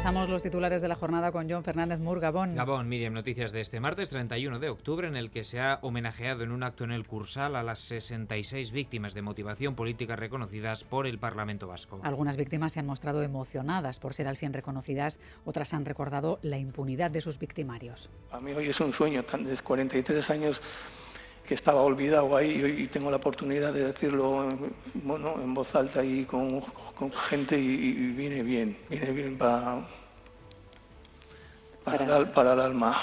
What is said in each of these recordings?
Pasamos los titulares de la jornada con John Fernández Mur, Gabón. Gabón, Miriam, noticias de este martes 31 de octubre en el que se ha homenajeado en un acto en el Cursal a las 66 víctimas de motivación política reconocidas por el Parlamento Vasco. Algunas víctimas se han mostrado emocionadas por ser al fin reconocidas, otras han recordado la impunidad de sus victimarios. A mí hoy es un sueño, tan de 43 años que estaba olvidado ahí y hoy tengo la oportunidad de decirlo bueno, en voz alta y con, con gente y, y, viene bien, viene bien para, para, para, el, para el alma.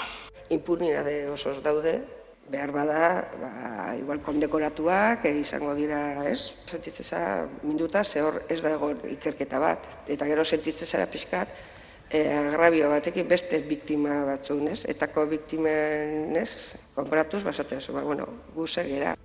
Impunidade osos daude, behar bada, ba, igual kondekoratuak izango dira, ez? Sentitzeza minduta, ze hor ez da egon ikerketa bat, eta gero sentitzeza pixkat, e, agrabio batekin beste biktima batzunez, etako biktimenez, konparatuz, basatea, ba, bueno, guzegera.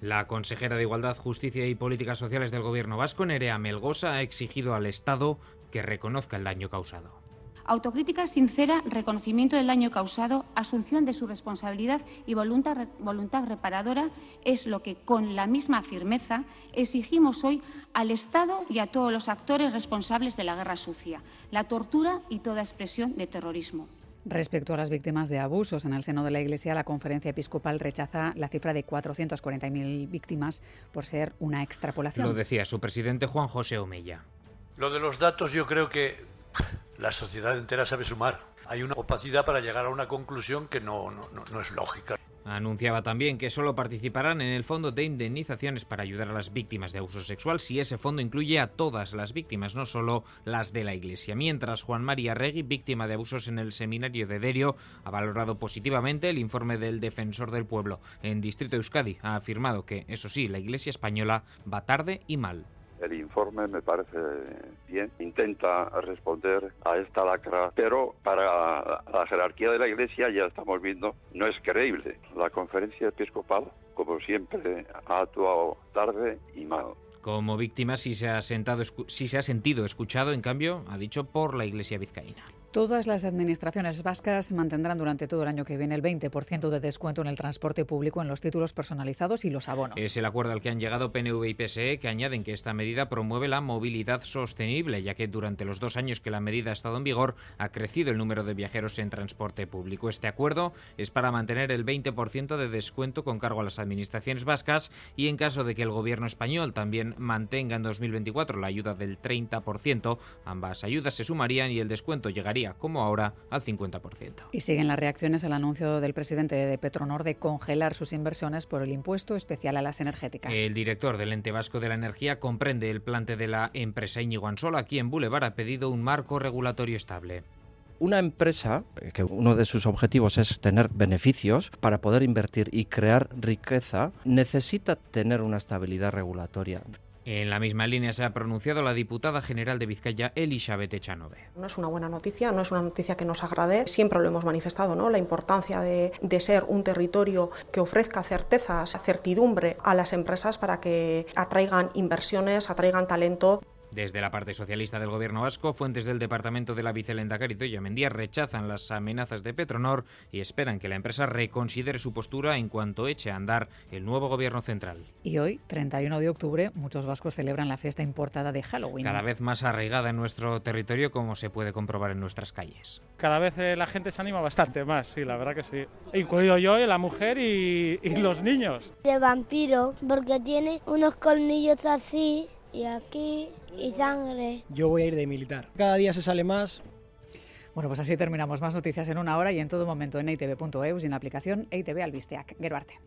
La consejera de Igualdad, Justicia y Políticas Sociales del Gobierno vasco, Nerea Melgosa, ha exigido al Estado que reconozca el daño causado. Autocrítica sincera, reconocimiento del daño causado, asunción de su responsabilidad y voluntad, voluntad, reparadora es lo que, con la misma firmeza, exigimos hoy al Estado y a todos los actores responsables de la guerra sucia, la tortura y toda expresión de terrorismo. Respecto a las víctimas de abusos en el seno de la Iglesia, la conferencia episcopal rechaza la cifra de 440.000 víctimas por ser una extrapolación. Lo decía su presidente Juan José Omeya. Lo de los datos yo creo que la sociedad entera sabe sumar. Hay una opacidad para llegar a una conclusión que no, no, no, es lógica. Anunciaba también que solo participarán en el fondo de indemnizaciones para ayudar a las víctimas de abuso sexual si ese fondo incluye a todas las víctimas, no solo las de la Iglesia. Mientras Juan María Regui, víctima de abusos en el seminario de Derio, ha valorado positivamente el informe del defensor del pueblo en Distrito Euskadi. Ha afirmado que, eso sí, la Iglesia española va tarde y mal. El informe me parece bien, intenta responder a esta lacra, pero para la jerarquía de la Iglesia ya estamos viendo, no es creíble. La conferencia episcopal, como siempre, ha actuado tarde y mal. Como víctima, si se ha, sentado, si se ha sentido escuchado, en cambio, ha dicho por la Iglesia vizcaína. Todas las administraciones vascas mantendrán durante todo el año que viene el 20% de descuento en el transporte público en los títulos personalizados y los abonos. Es el acuerdo al que han llegado PNV y PSE que añaden que esta medida promueve la movilidad sostenible, ya que durante los dos años que la medida ha estado en vigor ha crecido el número de viajeros en transporte público. Este acuerdo es para mantener el 20% de descuento con cargo a las administraciones vascas y en caso de que el gobierno español también mantenga en 2024 la ayuda del 30%, ambas ayudas se sumarían y el descuento llegaría como ahora, al 50%. Y siguen las reacciones al anuncio del presidente de Petronor de congelar sus inversiones por el impuesto especial a las energéticas. El director del ente vasco de la energía comprende el plante de la empresa Íñigo Ansola. Aquí en Boulevard ha pedido un marco regulatorio estable una empresa que uno de sus objetivos es tener beneficios para poder invertir y crear riqueza, necesita tener una estabilidad regulatoria. En la misma línea se ha pronunciado la diputada general de Vizcaya, Elizabeth Echanove. No es una buena noticia, no es una noticia que nos agrade. Siempre lo hemos manifestado, ¿no? La importancia de, de ser un territorio que ofrezca certezas, certidumbre a las empresas para que atraigan inversiones, atraigan talento. Desde la parte socialista del gobierno vasco, fuentes del departamento de la vicelenda Caritoya Mendía rechazan las amenazas de Petronor y esperan que la empresa reconsidere su postura en cuanto eche a andar el nuevo gobierno central. Y hoy, 31 de octubre, muchos vascos celebran la fiesta importada de Halloween. Cada vez más arraigada en nuestro territorio, como se puede comprobar en nuestras calles. Cada vez eh, la gente se anima bastante más, sí, la verdad que sí. Incluido yo, la mujer y, y los niños. De vampiro, porque tiene unos colmillos así y aquí y sangre. Yo voy a ir de militar. Cada día se sale más. Bueno, pues así terminamos. Más noticias en una hora y en todo momento en itv.eus y en la aplicación ITV Albisteac. Gero arte.